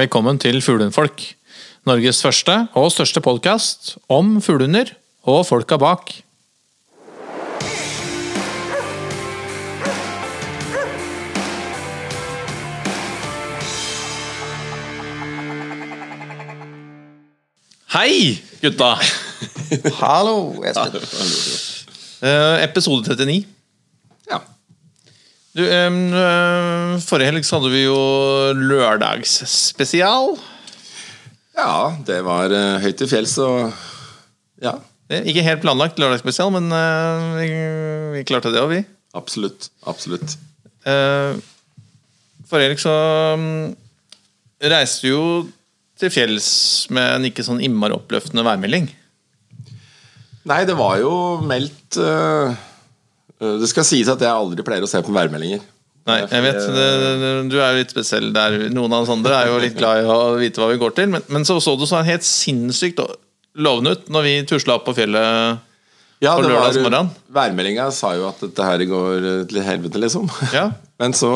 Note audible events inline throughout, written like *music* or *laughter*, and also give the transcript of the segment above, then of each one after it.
Velkommen til Fuglehundfolk. Norges første og største podkast om fuglehunder og folka bak. Hei, gutta! Hallo, Espen. *laughs* Eh, episode 39. Ja. Du, eh, forrige helg så hadde vi jo lørdagsspesial. ja, det var uh, høyt til fjells og Ja, Ikke helt planlagt lørdagsspesial, men uh, vi, vi klarte det òg, vi. absolutt. Absolutt. Uh, forrige helg så um, reiste jo til fjells med en ikke sånn innmari oppløftende værmelding. Nei, det var jo meldt eh, Det skal sies at jeg aldri pleier å se på værmeldinger. Nei, jeg vet, det, det, Du er jo litt spesiell der. Noen av oss andre er jo litt glad i å vite hva vi går til. Men, men så så det sånn helt sinnssykt lovende ut når vi tusla opp på fjellet. Ja, På lørdagsmorgenen? Værmeldinga sa jo at dette her går eh, til helvete, liksom. Ja. *laughs* Men så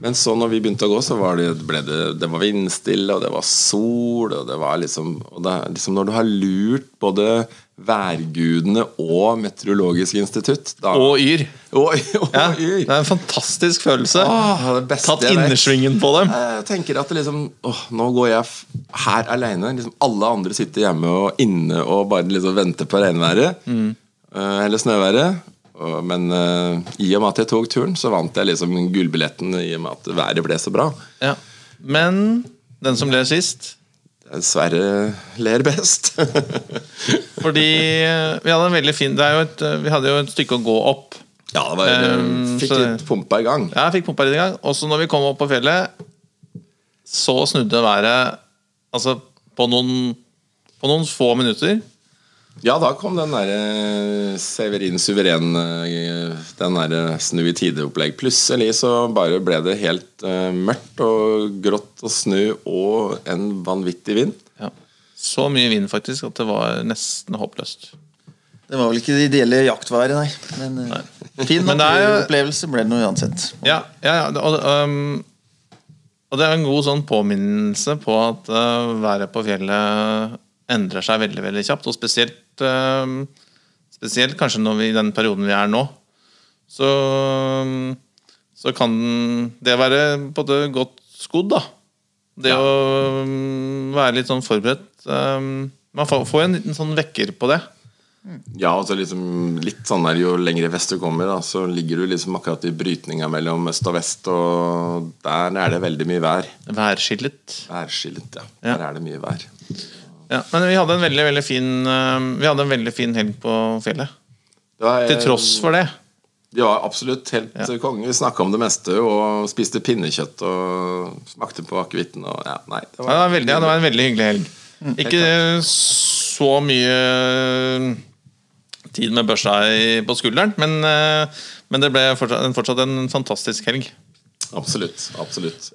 men så når vi begynte å gå, så var det, det, det var vindstille, og det var sol, og det var liksom, og det, liksom Når du har lurt både værgudene og Meteorologisk institutt da, Og Yr. og, og, Ja, Yr. det er en fantastisk følelse. Åh, Tatt innersvingen på dem. Jeg tenker at det liksom åh, Nå går jeg her aleine. Liksom alle andre sitter hjemme og inne og bare liksom venter på regnværet. Mm. eh, eller snøværet. Men eh, i og med at jeg tok turen, så vant jeg liksom gullbilletten i og med at været ble så bra. Ja. Men den som ler sist Sverre ler best. *laughs* Fordi eh, vi hadde en veldig fin det er jo et, eh, Vi hadde jo et stykke å gå opp. ja, det var, Um, fikk litt pumpa i gang. Ja, jeg fikk pumpa litt i gang. Og så når vi kom opp på fjellet, så snudde været Altså på noen, på noen få minutter. Ja, da kom den derre Severin Suveren, eh, den derre snu i tide-opplegg. Plutselig så bare ble det helt eh, mørkt og grått og snø og en vanvittig vind. Ja. Så mye vind faktisk at det var nesten håpløst. Det var vel ikke det ideelle jaktværet, nei. Men nei. fin Men er opplevelse ble det noe uansett. Ja, ja, ja og, um, og det er en god sånn påminnelse på at uh, været på fjellet endrer seg veldig veldig kjapt. Og spesielt, um, spesielt kanskje når vi, i den perioden vi er nå. Så, så kan det være både godt skodd, da. Det Ja. å um, være litt sånn forberedt. Um, man får, en liten sånn vekker på det. Ja, altså liksom litt sånn der Jo lenger vest du kommer, da, så ligger du liksom akkurat i brytninga mellom øst og vest, og der er det veldig mye vær. Værskillet. Værskillet, ja. Ja. Der er det mye vær. Ja, men vi hadde en veldig veldig fin uh, Vi hadde en veldig fin helg på fjellet. Det var, Til tross for det. Det var absolutt helt Ja. konge. Vi snakka om det meste og spiste pinnekjøtt og smakte på akevitten ja, nei. Det Ja, det, var veldig, ja, det var en veldig hyggelig helg. Mm, Ikke så mye tid med børsa på skulderen, men, uh, men det ble fortsatt, en- fortsatt en fantastisk helg. Absolutt. absolutt.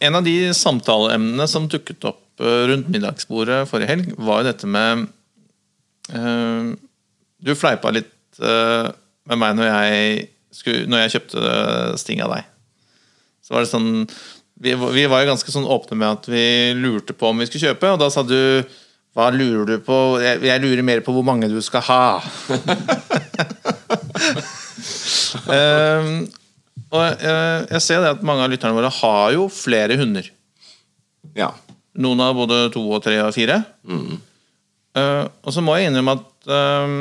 En av de samtaleemnene som dukket opp rundt middagsbordet forrige helg, var jo dette med uh, Du fleipa litt uh, med meg når jeg, skulle, når jeg kjøpte Sting av deg. Så var det sånn vi, vi var jo ganske sånn åpne med at vi lurte på om vi skulle kjøpe, og da sa du hva lurer du på? Jeg, jeg lurer mer på hvor mange du skal ha. um, *laughs* og jeg, jeg ser det at mange av lytterne våre har jo flere hunder. Ja. Noen har både to og tre og fire. Eh, og så må jeg innrømme at uh,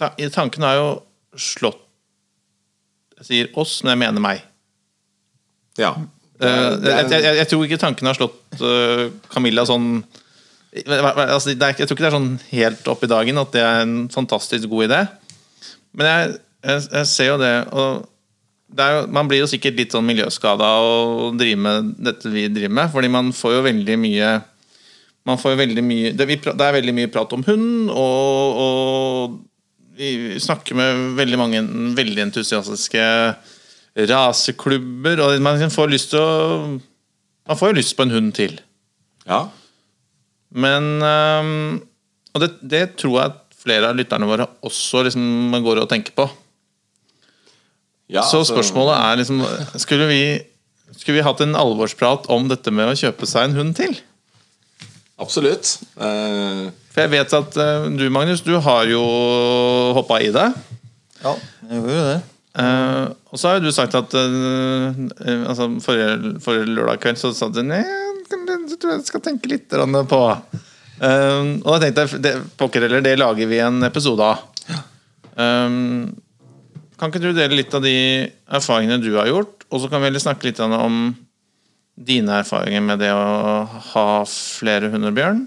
ta, tanken har jo slått Jeg sier oss, men jeg mener meg. ja. Uh, jeg, jeg, jeg, tror ikke tanken har slått uh, Camilla sånn altså, er, Jeg tror ikke det er sånn helt opp i dagen at det er en fantastisk god idé. Men jeg, jeg, ser jo det, og jo, man blir jo sikkert litt sånn miljøskada av å drive med dette vi driver med, fordi man får jo veldig mye man får jo veldig mye det, er veldig mye prat om hund, og, og vi snakker med veldig mange veldig entusiastiske raseklubber, og man får lyst til å Man får jo lyst på en hund til. ja. Men øhm, Og det, det tror jeg at flere av lytterne våre også liksom går og tenker på. Ja, Så spørsmålet er liksom Skulle vi skulle vi hatt en alvorsprat om dette med å kjøpe seg en hund til? Absolutt. Uh, For jeg vet at uh, du, Magnus, du har jo hoppa i det. Ja, jeg gjorde det. Uh, og så har jo du sagt at altså, forrige, forrige lørdag kveld så sa du Nei, jeg tror jeg skal tenke litt på Og da tenkte jeg det, Pokker heller, det lager vi en episode av. Eh, kan ikke du dele litt av de erfaringene du har gjort, og så kan vi snakke litt om dine erfaringer med det å ha flere hunder, Bjørn?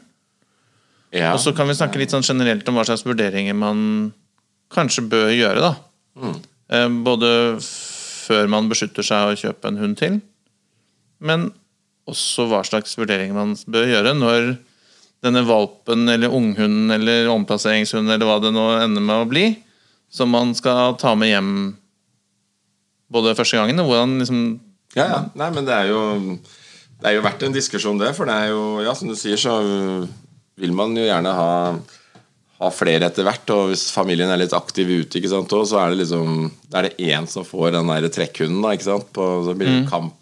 ja. Og så kan vi snakke litt sånn generelt om hva slags vurderinger man kanskje bør gjøre. da. Mm. Eh, Både før man beslutter seg å kjøpe en hund til, men også hva slags vurderinger man bør gjøre når denne valpen eller unghunden eller omplasseringshunden eller hva det nå ender med å bli, som man skal ta med hjem både første gangen og hvordan liksom Ja, ja. Nei, men det er jo Det er jo verdt en diskusjon, det. For det er jo, ja, som du sier, så vil man jo gjerne ha ha flere etter hvert, og hvis familien er litt aktiv ute, ikke sant, så er det liksom Da er det én som får den der trekkhunden, da, ikke sant. På, så blir det kamp,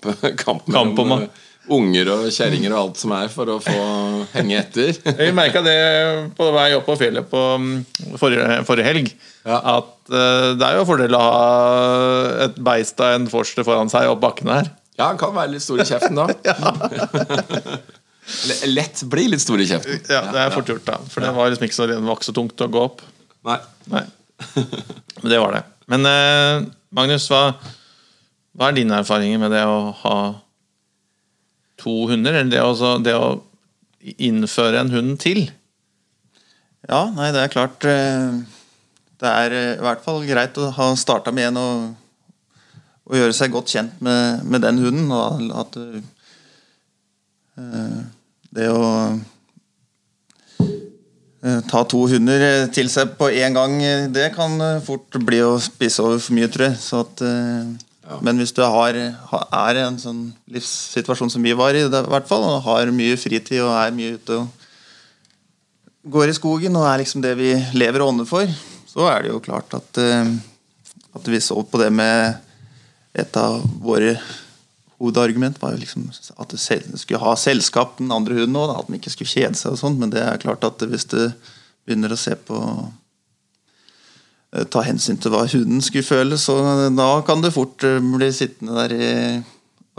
kamp Mm. Kamp om mellom å- eh, unger og kjerringer og alt som er, for å få henge etter. *laughs* Vi merka det på vei opp på fjellet på mm, forrige, forrige helg. Ja. At uh, det er jo fordel å ha et beist av en forster foran seg opp bakken her. Ja, han kan være litt stor i kjeften da. *laughs* *laughs* Lett bli litt stor i kjeften. Ja, Det er fort gjort, da. For det var liksom ikke så, det var ikke så tungt å gå opp. Nei. Nei. Men det var det. Men uh, Magnus, hva, hva er dine erfaringer med det å ha to hunder? Eller det, å- det å innføre en hund til? Ja, nei, det er klart eh, Det er eh, i hvert fall greit å ha starta med en og, og gjøre seg godt kjent med, med den hunden. Og at eh, det å ta to hunder til seg på én gang, det kan fort bli å spise over for mye, tror jeg. Så at, eh, Men hvis du har, er i en sånn livssituasjon som vi var i, i hvert fall, og har mye fritid og er mye ute og går i skogen og er liksom det vi lever og ånder for, så er det jo klart at, eh, at vi så på det med et av våre hovedargument var jo liksom at du skulle ha selskap den andre hunden òg, at den ikke skulle kjede seg og sånn, men det er klart at hvis du begynner å se på ta hensyn til hva hunden skulle føle, så da kan du fort eh, bli sittende der i,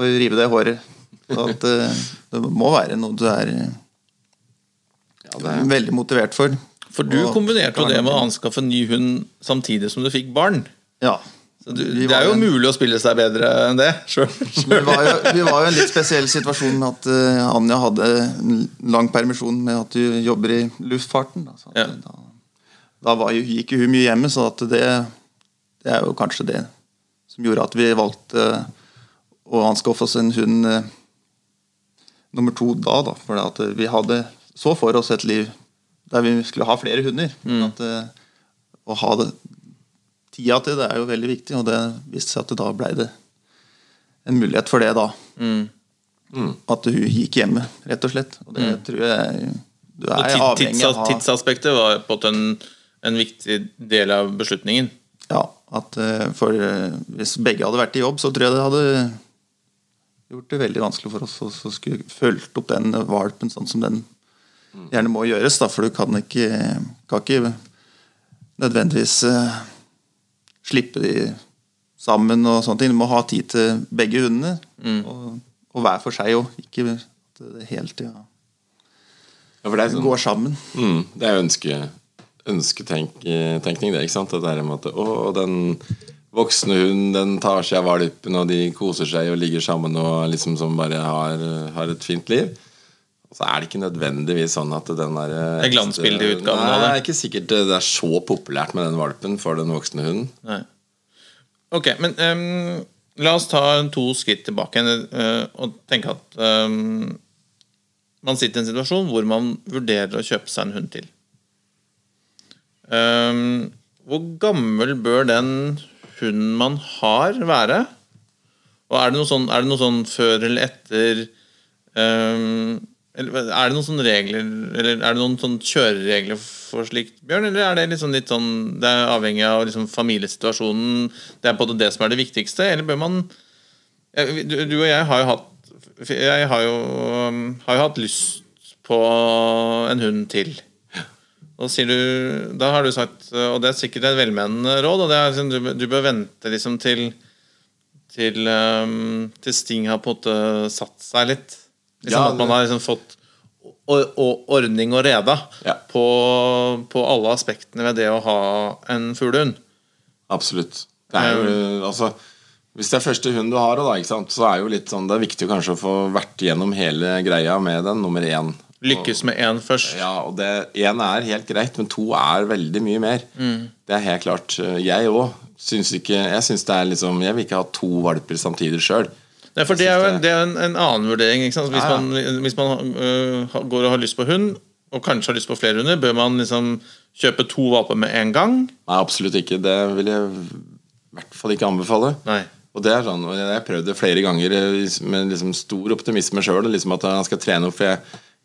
og rive deg i håret. Så at eh, det må være noe du er eh, Ja, det er, veldig motivert for. For du Og- kombinerte jo det med å anskaffe en ny hund samtidig som du fikk barn. Ja. Så du, det er jo en- mulig å spille seg bedre enn det *laughs* selv Vi var, jo, vi var jo i en litt spesiell situasjon med at uh, Anja hadde en lang permisjon med at du jobber i luftfarten. Da, så at, Ja. da, da var gikk hun mye hjemme, så at det, det er jo kanskje det som gjorde at vi valgte å anskaffe oss en hund eh, nummer to da. da for at vi hadde så for oss et liv der vi skulle ha flere hunder. At, eh, å ha det, tida til det er jo veldig viktig, og det viste seg at det da ble det en mulighet for det da. At hun gikk hjemme, rett og slett. Og det tror jeg du er avhengig av Tidsaspektet var på at hun... en, en viktig del av beslutningen. Ja, at eh, for eh, hvis begge hadde vært i jobb, så tror jeg det hadde gjort det veldig vanskelig for oss å skulle fulgt opp den valpen sånn som den gjerne må gjøres. Da, for du kan ikke, kan ikke nødvendigvis uh, slippe de sammen og sånne ting. Du må ha tid til begge hundene, og, og hver for seg òg. Ikke at det hele tida ja, sånn, går sammen. mm, det er jo ønske, ønsketenkning, det. ikke sant? Det der med at å, den voksne hunden den tar seg av valpen, og de koser seg og ligger sammen og liksom som bare har, har et fint liv. Og så er det ikke nødvendigvis sånn at den der Det er glansbildeutgaven av Nei, det. det er ikke sikkert det er så populært med den valpen for den voksne hunden. Nei. Ok, men um, la oss ta to skritt tilbake eh, og tenke at um, man sitter i en situasjon hvor man vurderer å kjøpe seg en hund til. Ehm, hvor gammel bør den hunden man har, være? Og er det noe sånn, det noe sånn før eller etter um, Er det noen sånne regler Eller er det noen sånne kjøreregler for slikt, Bjørn? Eller er det liksom litt sånn Det er avhengig av liksom familiesituasjonen? Det er på en måte det som er det viktigste? Eller bør man Du, du og jeg har jo hatt Jeg har jo, um, har jo hatt lyst på en hund til. Du, da har du sagt, og det er sikkert et velmenende råd, og det er liksom, du, du bør vente liksom til til, um, til Sting har på en måte satt seg litt. Liksom Ja, At man har liksom fått ordning og reda Ja. på, på alle aspektene ved det å ha en fuglehund. Absolutt. Det er jo, altså, hvis det er første hund du har, da, sant, så er jo litt sånn, det er viktig kanskje å få vært gjennom hele greia med den, nummer én. Lykkes med én først. Ja, og det Én er helt greit, men to er veldig mye mer. Det er helt klart. Jeg òg syns ikke Jeg synes det er liksom Jeg vil ikke ha to valper samtidig sjøl. Nei, for det er jo en, det er en, en annen vurdering. Hvis Ja, ja. man, hvis man uh, går og har lyst på hund, og kanskje har lyst på flere hunder, bør man liksom kjøpe to valper med en gang? Nei, absolutt ikke. Det vil jeg i hvert fall ikke anbefale. Nei. Og det er sånn, Jeg har prøvd det flere ganger eh, med liksom stor optimisme sjøl. Liksom at han skal trene opp. For jeg,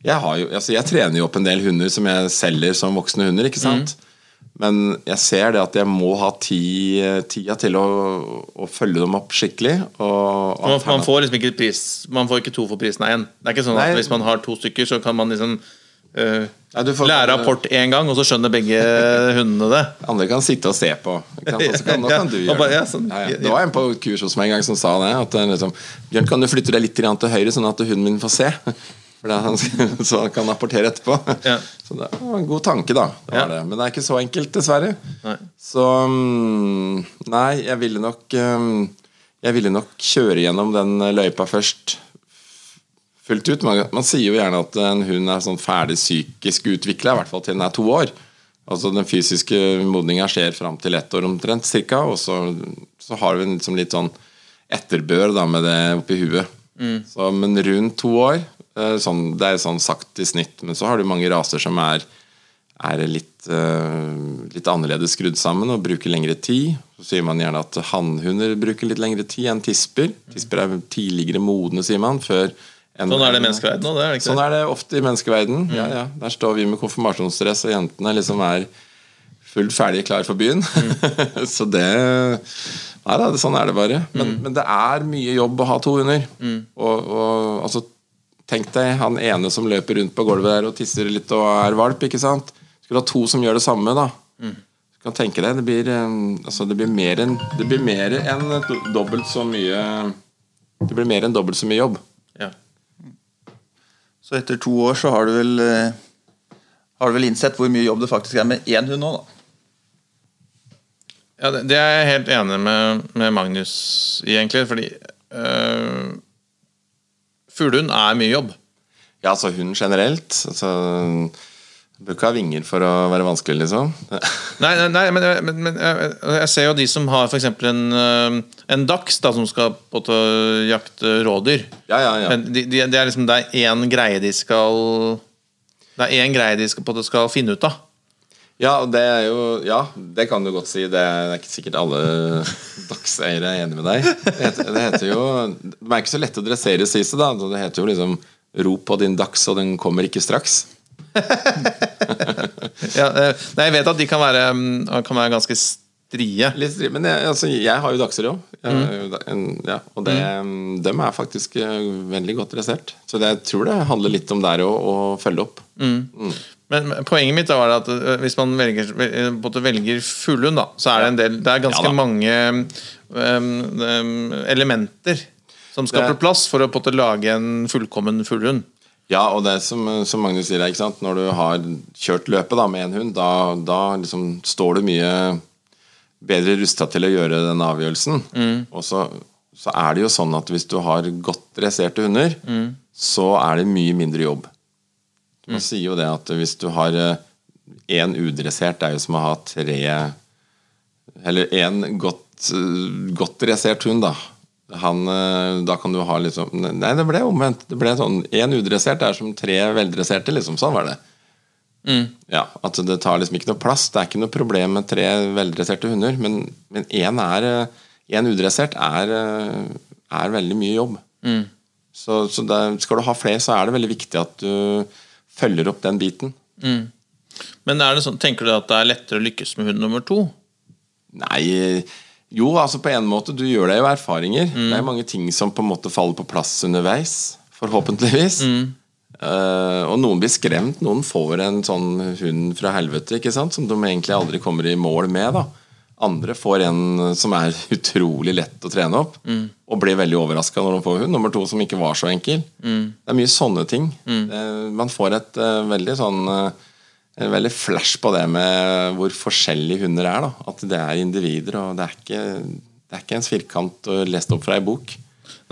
jeg, har jo, altså jeg trener jo opp en del hunder som jeg selger som voksne hunder. ikke sant? Men jeg ser det at jeg må ha ti, tida til å, å følge dem opp skikkelig. Og, Man, man får liksom ikke pris Man får ikke to for prisen av én. Det er ikke sånn at hvis man har to stykker, så kan man liksom øh, Nei, får- lære rapport én gang, og så skjønner begge *laughs* hundene det. Andre kan sitte og se på. Kan? *laughs* Kan, kan du gjøre det. ja, sånn. Ja, ja. Det var en på kurs hos meg en gang som sa det. At liksom, Bjørn, kan du flytte deg litt til høyre, sånn at hunden min får se? Han, så *laughs* han kan rapportere etterpå. Ja. Så det var en god tanke, da. Det var Ja. det. Men det er ikke så enkelt, dessverre. Nei. Så mm, Nei, jeg ville nok mm, Jeg ville nok kjøre gjennom den løypa først. Fullt ut. Man, man sier jo gjerne at en hund er sånn ferdig psykisk utvikla, i hvert fall til den er to år. Altså Den fysiske modninga skjer fram til ett år omtrent, cirka, og så, så har vi liksom litt sånn etterbør da med det oppi huet. Så, men rundt to år, sånn, det er sånn sagt i snitt. Men så har du mange raser som er, er litt, eh, litt annerledes skrudd sammen og bruker lengre tid. Så sier man gjerne at hannhunder bruker litt lengre tid enn tisper. Tisper er tidligere modne, sier man. før en- Sånn er det i menneskeverdenen òg? det det Sånn er det ofte i menneskeverden. Ja, ja. Der står vi med konfirmasjonsdress, og jentene liksom er fullt ferdige, klar for byen. *laughs* så det Nei da, sånn er det bare. Men, men det er mye jobb å ha to hunder. Og, og altså Tenk deg han ene som løper rundt på gulvet der og tisser litt og er valp. ikke sant? Skulle ha to som gjør det samme, da. Du kan tenke deg, Det blir, eh, altså, det blir mer enn Det blir mer enn dobbelt så mye Det blir mer enn dobbelt så mye jobb. Ja. Så etter to år så har du vel eh, Har du vel innsett hvor mye jobb det faktisk er med én hund nå, da? Ja, det, det er jeg helt enig med, med Magnus i, egentlig. Fordi øh, fuglehund er mye jobb. Ja, altså hund generelt. Altså, du bør ikke ha vinger for å være vanskelig, liksom. *laughs* Nei, nei, nei men, men, men jeg, jeg ser jo de som har f.eks. En, øh, en dachs da, som skal på å jakte rådyr. Ja, ja, ja. De, de, det er liksom det er én greie de skal Det er én greie de skal, på skal finne ut av. Ja, det er jo Ja, det kan du godt si. Det er, ikke sikkert alle *laughs* dagseiere er enig med deg. Det heter, det heter jo De er ikke så lette å dressere, sies det. da Det heter jo liksom 'rop på din dags, og den kommer ikke straks'. *laughs* Ja, øh, nei, jeg vet at de kan være, mm, kan være ganske strie. Litt strie. Men jeg, altså, jeg har jo dachser òg. Ja, og det, dem er faktisk eh, veldig godt dressert. Så det, jeg tror det handler litt om der å, å følge opp. Men men poenget mitt var at øh, hvis man velger, måte velger fuglehund, så er det en del Det er ganske Ja mange um, elementer som skal på plass for å på en lage en fullkommen fuglehund. Ja, og det som, som Magnus sier, når du har kjørt løpet da, med en hund, da, da liksom står du mye bedre rusta til å gjøre den avgjørelsen. Og så, så er det jo sånn at hvis du har godt dresserte hunder, så er det mye mindre jobb. Man sier jo det at hvis du har én udressert, det er jo som å ha tre Eller én godt, eh, godt dressert hund, da. Han, eh, da kan du ha liksom Nei, det ble omvendt. Det ble sånn Én udressert er som tre veldresserte, liksom. Sånn var det. Ja, At det tar liksom ikke noe plass. Det er ikke noe problem med tre veldresserte hunder, men men én eh, En udressert er, eh, er veldig mye jobb. Så, så det, skal du ha flere, så er det veldig viktig at du følger opp den biten. Men er det sånn, tenker du at det er lettere å lykkes med hund nummer to? Nei, Jo, altså på en måte. Du gjør deg jo erfaringer. Det er mange ting som på en måte faller på plass underveis. Forhåpentligvis. Eh, og noen blir skremt. Noen får en sånn hund fra helvete ikke sant? som de egentlig aldri kommer i mål med. da Andre får en som er *laughs* utrolig lett å trene opp, og blir veldig overraska når de får hund. Nummer to som ikke var så enkel. Det er mye sånne ting. Eh, man får et uh, veldig sånn en veldig flash på det med hvor forskjellige hunder er. da At det er individer, og det er ikke, det er ikke en firkant lest opp fra ei bok.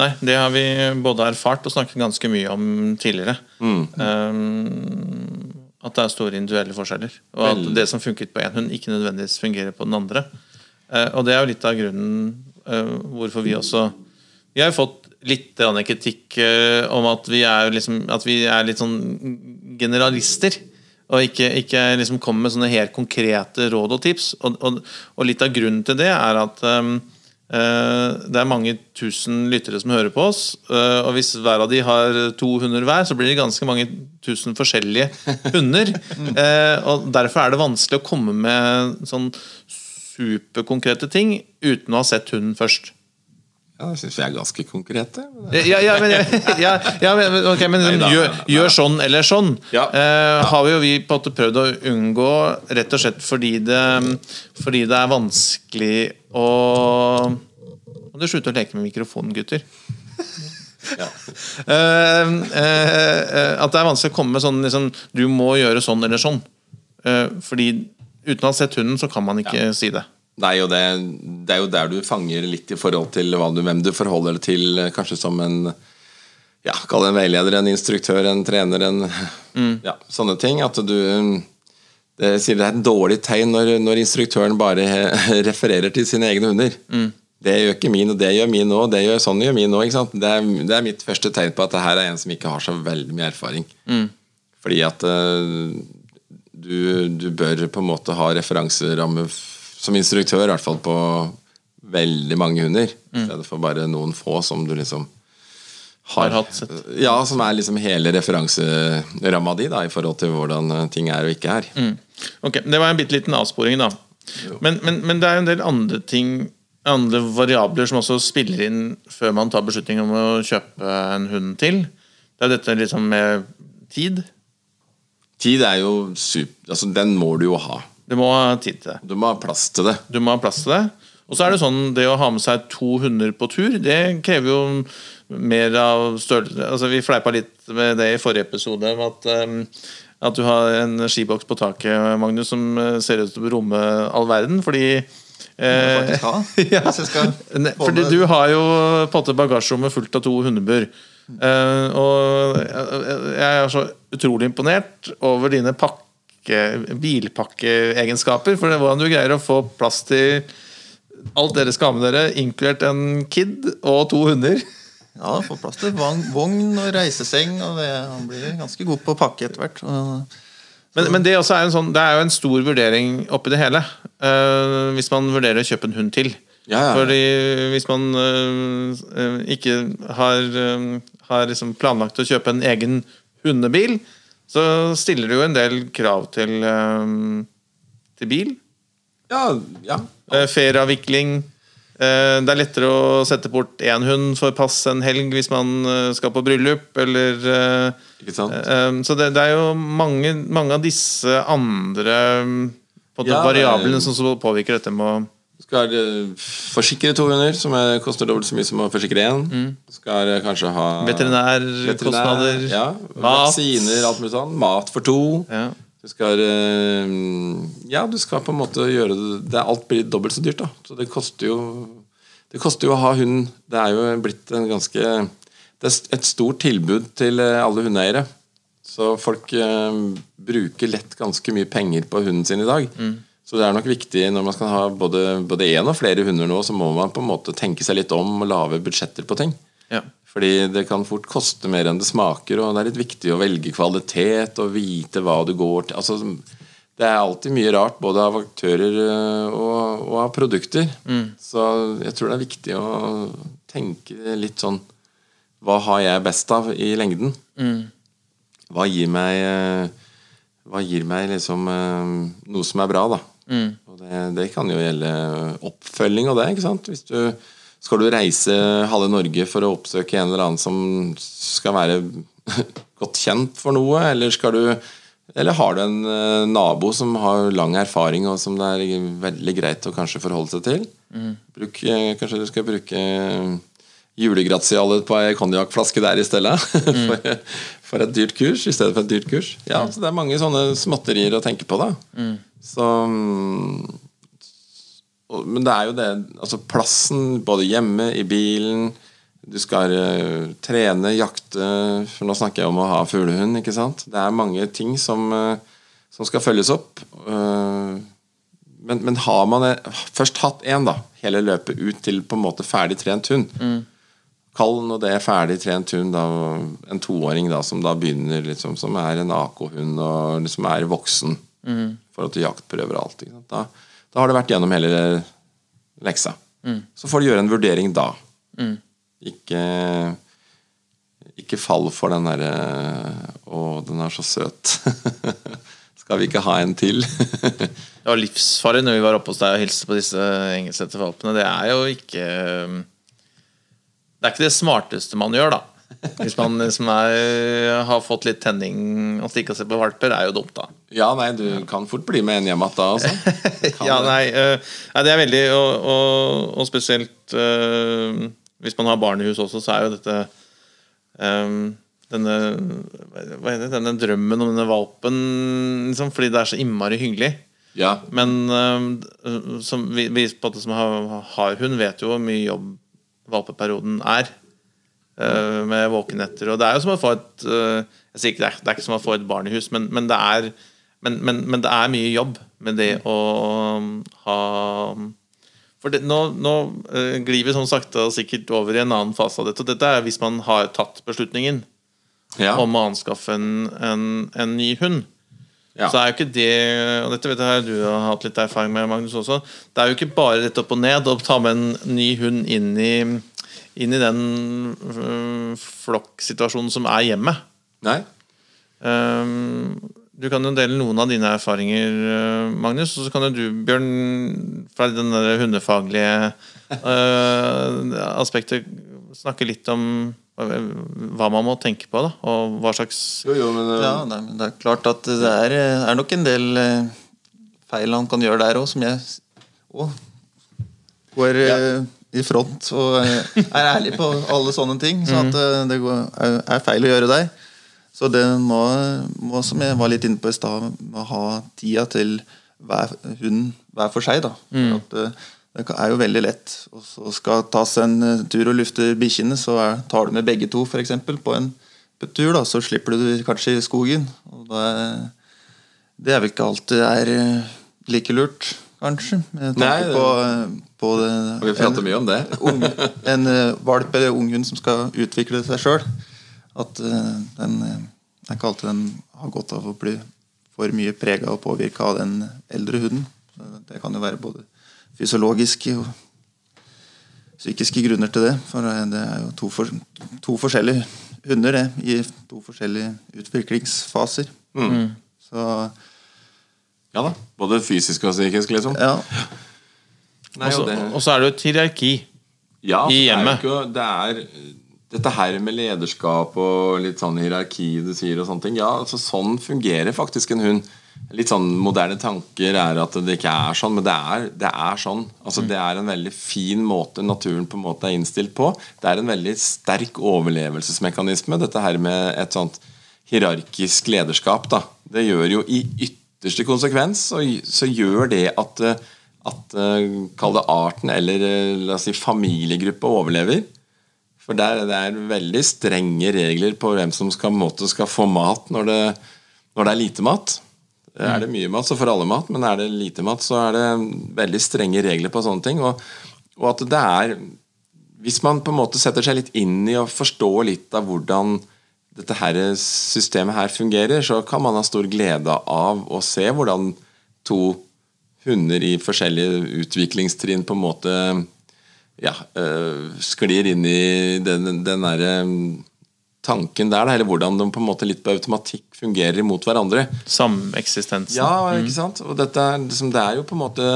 Nei, det har vi både erfart og snakket ganske mye om tidligere. Um, at det er store individuelle forskjeller. Og at det som funket på én hund, ikke nødvendigvis fungerer på den andre. Uh, og det er jo litt av grunnen uh, hvorfor vi også Vi har jo fått litt kritikk uh, om at vi, er liksom, at vi er litt sånn generalister. Og ikke, ikke liksom kommer med sånne helt konkrete råd og tips. Og, og, og litt av grunnen til det er at um, eh, det er mange tusen lyttere som hører på oss. eh, og hvis hver av de har to hunder hver, så blir det ganske mange tusen forskjellige hunder. *laughs* Eh, og derfor er det vanskelig å komme med sånn superkonkrete ting uten å ha sett hunden først. Ja, Det syns jeg er ganske konkrete. Ja, ja, men, ja, ja, men, okay, men Neida, gjør, gjør sånn eller sånn. Ja. Eh, har vi jo vi på en måte prøvd å unngå, rett og slett fordi det, fordi det er vanskelig å Må du slutte å leke med mikrofonen, gutter? Ja. Eh, eh, at det er vanskelig å komme med sånn liksom, Du må gjøre sånn eller sånn. Eh, fordi uten å ha sett hunden, så kan man ikke si det. Nei, og det, det er jo der du fanger litt i forhold til du, hvem du forholder deg til, eh, kanskje som en ja, Kall det en veileder, en instruktør, en trener, en ja, sånne ting. At du det, sier det er et dårlig tegn når, når instruktøren bare *laughs* refererer til sine egne hunder. Det gjør ikke min, og det gjør min òg, det gjør sånn gjør min òg. Det, er- det er mitt første tegn på at det her er en som ikke har så veldig mye erfaring. Fordi at eh, du, du bør på en måte ha referanseramme som instruktør, i hvert fall på veldig mange hunder. I stedet for bare noen få som du liksom Har hatt sett. Ja, som er liksom hele referanseramma di da, i forhold til hvordan eh, ting er og ikke er. Ok, Det var en bitte liten avsporing, da. Men, men, men det er en del andre ting andre variabler som også spiller inn før man tar beslutning om å kjøpe en hund til. Det er dette liksom med tid. Tid er jo super, altså Den må du jo ha. Du må ha tid til det. Du må ha plass til det. Du må ha plass til det. Og så er det sånn, det å ha med seg to hunder på tur, det krever jo mer av størrelse altså Vi fleipa litt med det i forrige episode, om at, um, at du har en skiboks på taket, Magnus, som uh, ser ut til å romme all verden. Fordi eh, *laughs* ja. Fordi du har jo måte bagasjerommet fullt av to hundebur. Eh, og jeg jeg er så utrolig imponert over dine pakke, bilpakkeegenskaper. For det hvordan du greier å få plass til alt dere skal ha med dere, inkludert en kid og to hunder. Ja, får plass til vogn, og reiseseng, og det, han blir ganske god på å pakke etter hvert. Men, men det, også er en sånn, det er jo en stor vurdering oppi det hele. uh, hvis man vurderer å kjøpe en hund til. Ja, ja. Fordi hvis man øh, ikke har, uh, har liksom planlagt å kjøpe en egen hundebil, så stiller det jo en del krav til, til bil. Ja, ja. Uh, ferieavvikling. Eh, det er lettere å sette bort én hund for pass en helg hvis man øh, skal på bryllup, eller eh, Så det, det er jo mange, mange av disse andre Ja, variablene som påvirker dette med å skal eh, forsikre to hunder, som er, koster dobbelt så mye som å forsikre én. Mm. skal eh, kanskje ha Veterinærkostnader, ja, mat. vaksiner, alt mulig sånn. Mat for to. ja. Du skal eh, Ja, du skal på en måte gjøre det det Alt blir dobbelt så dyrt, da. Så det koster jo Det koster jo å ha hund. Det er jo blitt en ganske Det er et stort tilbud til eh, alle hundeeiere. Så folk eh, bruker lett ganske mye penger på hunden sin i dag. Så det er nok viktig når man skal ha både, både én og flere hunder nå, så må man på en måte tenke seg litt om og lage budsjetter på ting. Ja. Fordi det kan fort koste mer enn det smaker, og det er litt viktig å velge kvalitet og vite hva du går til. Altså, det er alltid mye rart, både av aktører øh, og, og av produkter. Så jeg tror det er viktig å tenke litt sånn Hva har jeg best av i lengden? Hva gir meg øh, Hva gir meg liksom øh, noe som er bra, da? Og det, det kan jo gjelde oppfølging og det. ikke sant? Hvis du skal du reise halve Norge for å oppsøke en eller annen som skal være *laughs* godt kjent for noe, eller skal du eller har du en uh, nabo som har lang erfaring, og som det er veldig greit å kanskje forholde seg til? Mm. Bruk, uh, kanskje du skal bruke uh, julegratialet på ei konjakkflaske der i stedet? *laughs* Mm. for, for, et dyrt kurs i stedet for et dyrt kurs. Ja, mm. så Det er mange sånne småtterier å tenke på. da mm. Så Men det er jo det Altså plassen, både hjemme, i bilen du skal uh, trene, jakte For nå snakker jeg om å ha fuglehund. ikke sant? Det er mange ting som, uh, som skal følges opp. Uh, men, men, har man først hatt én, da, hele løpet ut til på en måte ferdig trent hund mm. Kall nå det er ferdig trent hund, da, en toåring da, som da begynner liksom, som er en AK-hund og liksom er voksen mm. for du jaktprøver alt. Da, da, har det vært gjennom hele leksa. Mm. Så får du gjøre en vurdering da. Mm. Ikke ikke fall for den derre Å, den er så søt. *laughs* Skal vi ikke ha en til? *laughs* det var livsfarlig når vi var oppe hos deg og hilste på disse engelskete valpene. Det er jo ikke Det er ikke det smarteste man gjør, da. Hvis man som er, har fått litt tenning og stikker seg på valper, er jo dumt, da. Ja, nei, du kan fort bli med en hjem igjen da, altså. *laughs* ja, nei, uh, det er veldig Og, og, og spesielt uh, hvis man har barnehus også, så er jo dette um, denne, det, denne drømmen om denne valpen liksom, Fordi det er så innmari hyggelig. Ja. Men um, som vi, vi som har, har hund, vet jo hvor mye jobb valpeperioden er. Uh, med våkenetter. Og det er jo som å få et uh, jeg sier ikke det er, det er ikke som å få et barn i hus, men, men, det er, men, men, det er mye jobb med det å ha for det, nå, nå uh, glir vi som sakte og sikkert over i en annen fase av dette. Og dette er hvis man har tatt beslutningen ja. om å anskaffe en, en, en ny hund. Ja. Så er jo ikke det Og dette vet jeg du har hatt litt erfaring med, Magnus også. Det er jo ikke bare rett opp og ned å ta med en ny hund inn i, inn i den uh, flokksituasjonen som er hjemme. Nei. Um, du kan jo dele noen av dine erfaringer, eh, Magnus. Og så kan jo du, Bjørn, fra den hundefaglige uh, aspektet, snakke litt om hva man må tenke på, da, og hva slags jo, jo, men, uh... Ja, nei, men Det er klart at det er, er nok en del uh, feil han kan gjøre der òg, som jeg òg går ja. I front og er ærlig på alle sånne ting. Så at mm. det er, feil å gjøre der. Så det må, må, som jeg var litt inne på i stad, ha tida til hver hund hver for seg. da. Mm. At, eh, det er jo veldig lett. Og så skal tas en eh, tur og lufte bikkjene, så er, tar du med begge to for eksempel, på en tur. da, Så slipper du kanskje i skogen. og Det, Det er vel ikke alltid er eh, like lurt, kanskje. Med tanke på, på det, vi prater mye om det. *laughs* ung, en valp eller ung hund som skal utvikle seg sjøl at uh, den er eh, ikke alltid den har godt av å bli for mye prega og påvirka av den eldre hunden. Det kan jo være både fysiologiske og psykiske grunner til det. For eh, det er jo to, for, to forskjellige hunder det, i to forskjellige utviklingsfaser. Mm. Så Ja da. Både fysisk og psykisk, liksom. Ja. og så er det jo et hierarki ja, i hjemmet. Det er, det er dette her med lederskap og litt sånn hierarki du sier og sånne ting Ja, altså sånn fungerer faktisk en hund. Litt sånn moderne tanker er at det ikke er sånn, men det er, det er sånn. Altså Det er en veldig fin måte naturen på en måte er innstilt på. Det er en veldig sterk overlevelsesmekanisme, dette her med et sånt hierarkisk lederskap. da Det gjør jo i ytterste konsekvens så, så gjør det at, at Kall det arten eller la oss si familiegruppa overlever. For der, det er veldig strenge regler på hvem som skal, måte, skal få mat når det, når det, er lite mat. Er det mye mat, så får alle mat, men er det lite mat, så er det veldig strenge regler på sånne ting. Og, og at det er Hvis man på en måte setter seg litt inn i og forstår litt av hvordan dette her systemet her fungerer, så kan man ha stor glede av å se hvordan to hunder i forskjellige utviklingstrinn på en måte ja, uh, sklir inn i den, den derre tanken der, eller hvordan de på en måte litt på automatikk fungerer mot hverandre. Sameksistensen. Ja, ikke sant? Og dette er, liksom, det er jo på en måte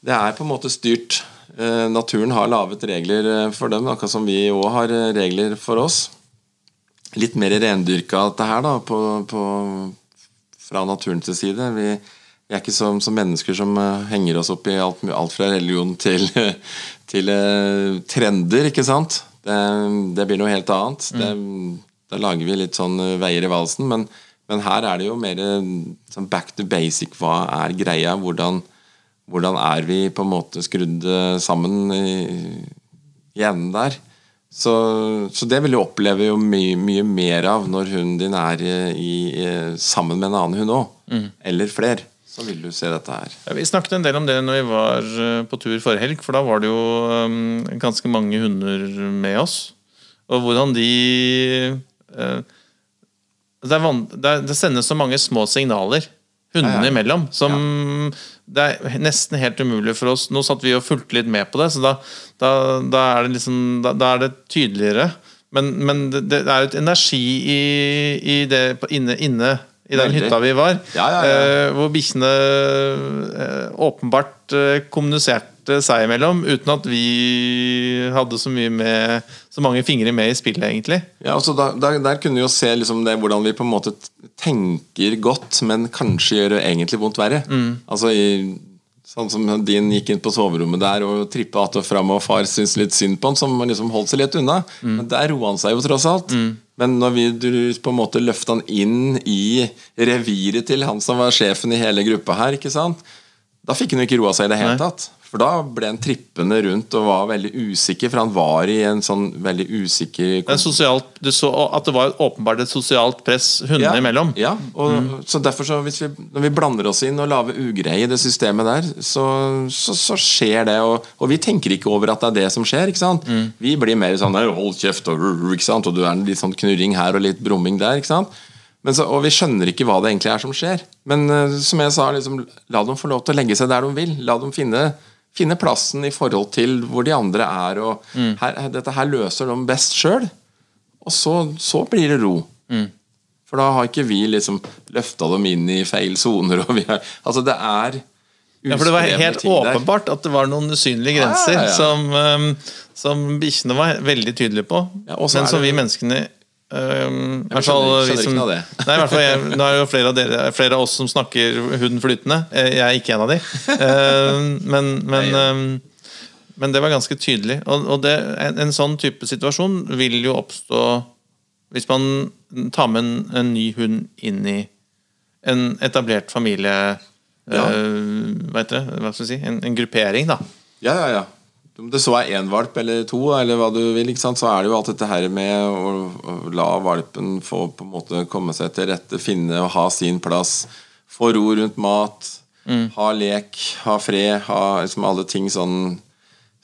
Det er på en måte styrt. Eh, naturen har laget regler eh, for dem, akkurat som vi òg har eh, regler for oss. Litt mer rendyrka dette her, da, på, på, fra naturens side. Vi, vi er ikke som, som, mennesker som uh, henger oss opp i alt, alt fra religion til, *laughs* til uh, trender, ikke sant? Det, det, blir noe helt annet. Mm. Det, da lager vi litt sånn veier i valsen. Men, men her er det jo mer sånn back to basic. Hva er greia? Hvordan, hvordan er vi på en måte skrudd sammen i, i enden der? Så, så, det vil du oppleve jo mye, mye, mer av når hunden din er i, i, sammen med en annen hund òg. Mm. Eller flere. Så vil du se dette her. Ja, vi snakket en del om det når vi var eh, på tur forrige helg. For da var det jo um, ganske mange hunder med oss. Og hvordan de uh, det, det, det, sendes så mange små signaler hundene ja, imellom som det er nesten helt umulig for oss. Nå satt vi og fulgte litt med på det, så da, da, da er, det liksom, da, er det tydeligere. Men, men det, det, er jo et energi i, i det inne, inne, i den hytta vi var, ja, ja, ja. Eh, hvor bikkjene eh, åpenbart eh, kommuniserte seg imellom, uten at vi hadde så med så mange fingre med i spillet, egentlig. Ja, altså der, der, der kunne vi jo se liksom det, hvordan vi på en måte tenker godt, men kanskje gjør det egentlig vondt verre. Mm. Altså i Sånn som din gikk inn på soverommet der og trippa att og fram, og far syntes litt synd på han, som liksom holdt seg litt unna. Mm. Men der roa han seg jo tross alt. Mm. Men når vi du, på en måte løfta han inn i reviret til han som var sjefen i hele gruppa her, ikke sant? da fikk han jo ikke roa seg i det hele tatt. For da ble han trippende rundt og var veldig usikker, for han var i en sånn veldig usikker det sosialt, Du så at det var åpenbart et sosialt press hundene ja, imellom? Ja, og mm. så derfor så hvis vi, når vi blander oss inn og lager ugreie i det systemet der, så, så, så skjer det. Og, og, vi tenker ikke over at det er det som skjer. ikke sant? Mm. Vi blir mer sånn 'hold kjeft', og, ikke sant? og du er litt sånn knurring her og litt brumming der. ikke sant? Så, og vi skjønner ikke hva det egentlig er som skjer. Men uh, som jeg sa, liksom, la dem få lov til å legge seg der de vil. La dem finne, finne plassen i forhold til hvor de andre er. Og mm. her, dette her løser de best sjøl. Og så, så, blir det ro. Mm. For da har ikke vi liksom løfta dem inn i feil soner. Altså, det er ja, for Det var helt åpenbart at det var noen usynlige grenser ja, ja, som, um, som bikkjene var veldig tydelige på, men som vi menneskene Um, jeg skjønner, skjønner som, ikke noe av det. nei, i hvert fall jeg, Nå er det jo flere av, dere, flere av oss som snakker huden flytende. Eh, jeg er ikke en av de. Uh, men, men, um, men, det var ganske tydelig. Og, og det, en, en, sånn type situasjon vil jo oppstå hvis man tar med en, en ny hund inn i en etablert familie ja. uh, hva heter det? Hva skal si? En, en gruppering, da. Ja, ja, ja om det så er én valp eller to, eller hva du vil, så er det jo alt dette her med å, å, la valpen få på en måte komme seg til rette, finne og ha sin plass. Få ro rundt mat, mm. ha lek, ha fred, ha liksom alle ting sånn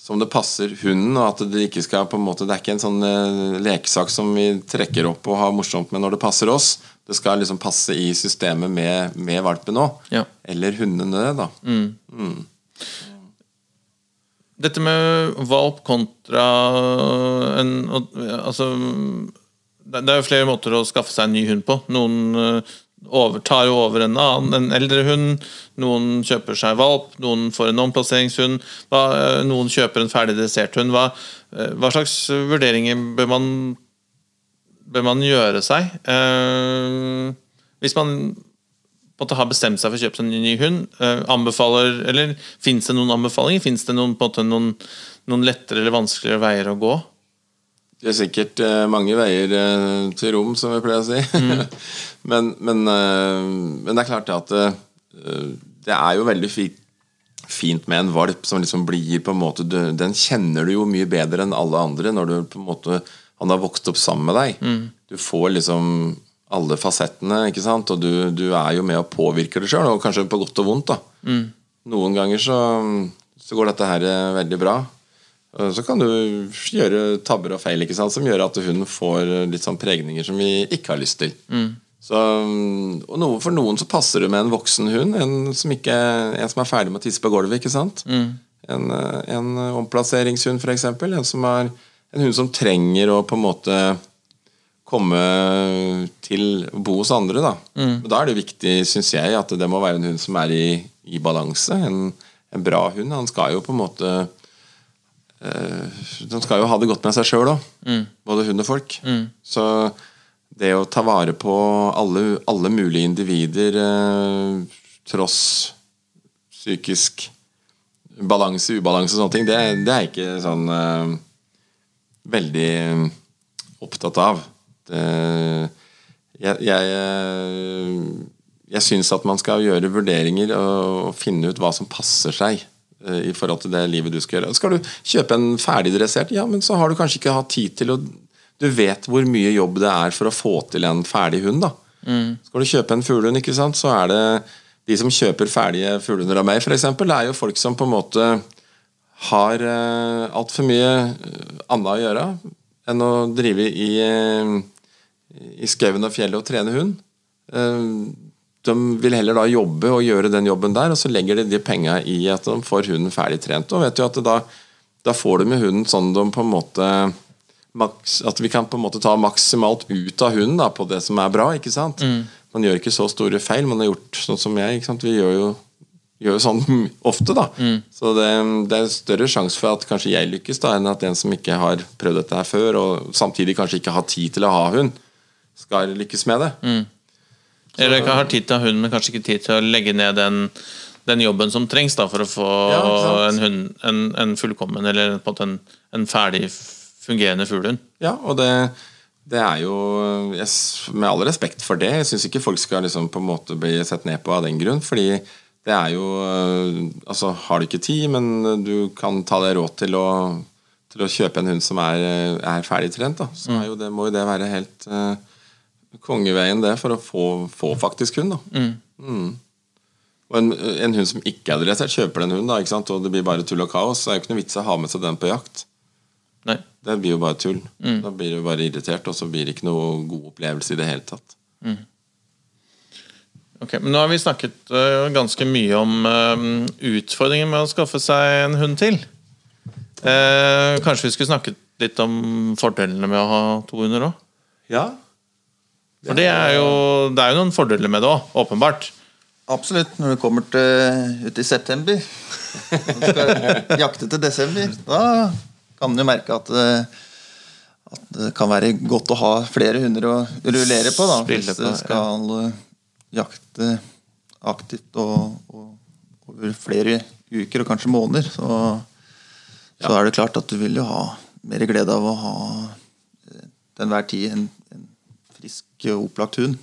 som det passer hunden. og at Det ikke skal på en måte, det er ikke en sånn uh, lekesak som vi trekker opp og har morsomt med når det passer oss. Det skal liksom passe i systemet med, med valpen òg. Ja. Eller hundene, da. Mm. Mm. Dette med valp kontra en Altså Det er jo flere måter å skaffe seg en ny hund på. Noen eh, over, tar jo over en annen, en eldre hund. Noen kjøper seg valp, noen får en omplasseringshund. Eh, noen kjøper en ferdig desserthund. Hva, eh, hva slags vurderinger bør man, bør man gjøre seg? Eh, hvis man måte, har bestemt seg for å kjøpe seg en ny hund, uh, anbefaler Eller fins det noen anbefalinger? Fins det noen, måte, noen, noen, lettere eller vanskeligere veier å gå? Det er sikkert uh, mange veier uh, til rom, som vi pleier å si. Mm. *laughs* men, men, men, det er klart at det er jo veldig fint fint med en valp som liksom blir på en måte Den kjenner du jo mye bedre enn alle andre når du på en måte han har vokst opp sammen med deg. Mm. Du får liksom alle fasettene, ikke sant? og du, du, er jo med og påvirker det sjøl, og kanskje på godt og vondt. da. Mm. Noen ganger så, så, går dette her eh, veldig bra. Så kan du gjøre tabber og feil ikke sant? som gjør at hun får litt sånn pregninger som vi ikke har lyst til. Mm. Så, og noe, For noen så passer det med en voksen hund, en som, ikke, en som er ferdig med å tisse på gulvet. ikke sant? Mm. En, eh, en omplasseringshund, f.eks. En, som er, en hund som trenger å på en måte komme til å bo hos andre. Da Men da er det viktig, syns jeg, at det må være en hund som er i, i balanse. En, en bra hund. Han skal jo på en måte øh, Han skal jo ha det godt med seg sjøl òg, både hund og folk. Så det å ta vare på alle, alle mulige individer øh, tross psykisk balanse, ubalanse og sånne ting, det, det er jeg ikke sånn øh, veldig opptatt av. Det, jeg jeg, eh, jeg syns at man skal gjøre vurderinger og finne ut hva som passer seg eh, i forhold til det livet du skal gjøre. Skal du kjøpe en ferdigdressert, ja, men så har du kanskje ikke hatt tid til å Du vet hvor mye jobb det er for å få til en ferdig hund, da. Skal du kjøpe en fuglehund, ikke sant, så er det de som kjøper ferdige fuglehunder av meg, f.eks., det er jo folk som på en måte har uh, altfor mye annet å gjøre enn å drive i, eh, i skauen og fjellet og trene hund. Eh, de vil heller da jobbe og gjøre den jobben der, og så legger de de penga i at de får hunden ferdig trent. Og vet jo at da, da får de med hunden sånn de på en måte At vi kan på en måte ta maksimalt ut av hunden da, på det som er bra. ikke sant? Man gjør ikke så store feil. Man har gjort sånn som jeg. ikke sant? Vi gjør jo gjør jo sånn *laughs* ofte, da. Så det, det er større sjanse for at kanskje jeg lykkes, da enn at en som ikke har prøvd dette her før, og samtidig kanskje ikke har tid til å ha hund, skal lykkes med det. Eller ikke har tid til å ha hund, men kanskje ikke tid til å legge ned den, den jobben som trengs da, for å få Ja, en, hund, en, en fullkommen eller på en, en, ferdig fungerende fuglehund. Ja, og det, det er jo jeg, Med all respekt for det, jeg syns ikke folk skal liksom på en måte bli sett ned på av den grunn. Fordi det er jo Altså, har du ikke tid, men du kan ta deg råd til å, til å kjøpe en hund som er, er ferdig trent, da, så er jo det, må jo det være helt øh, kongeveien, det, for å få, få faktisk hund. da Mm. Og en, en hund som ikke er dressert, kjøper den hunden, da, ikke sant? og det blir bare tull og kaos, så er det jo ikke noe vits å ha med seg den på jakt. Nei. Det blir jo bare tull. Da blir du bare irritert, og så blir det ikke noe god opplevelse i det hele tatt. Ok, men Nå har vi snakket uh, ganske mye om uh, utfordringer med å skaffe seg en hund til. Uh, kanskje vi skulle snakket litt om fordelene med å ha to hunder òg? Ja. For det er, jo, det er jo noen fordeler med det òg, åpenbart. Absolutt. Når du kommer til ut i september og skal jakte til desember, da kan du merke at, eh, at det kan være godt å ha flere hunder å rullere på. Da, hvis du skal eh, jakte aktivt og, og over flere uker og kanskje måneder. Så, så er det klart at du vil jo ha mer glede av å ha eh, til enhver tid en, en opplagt og opplagt hund.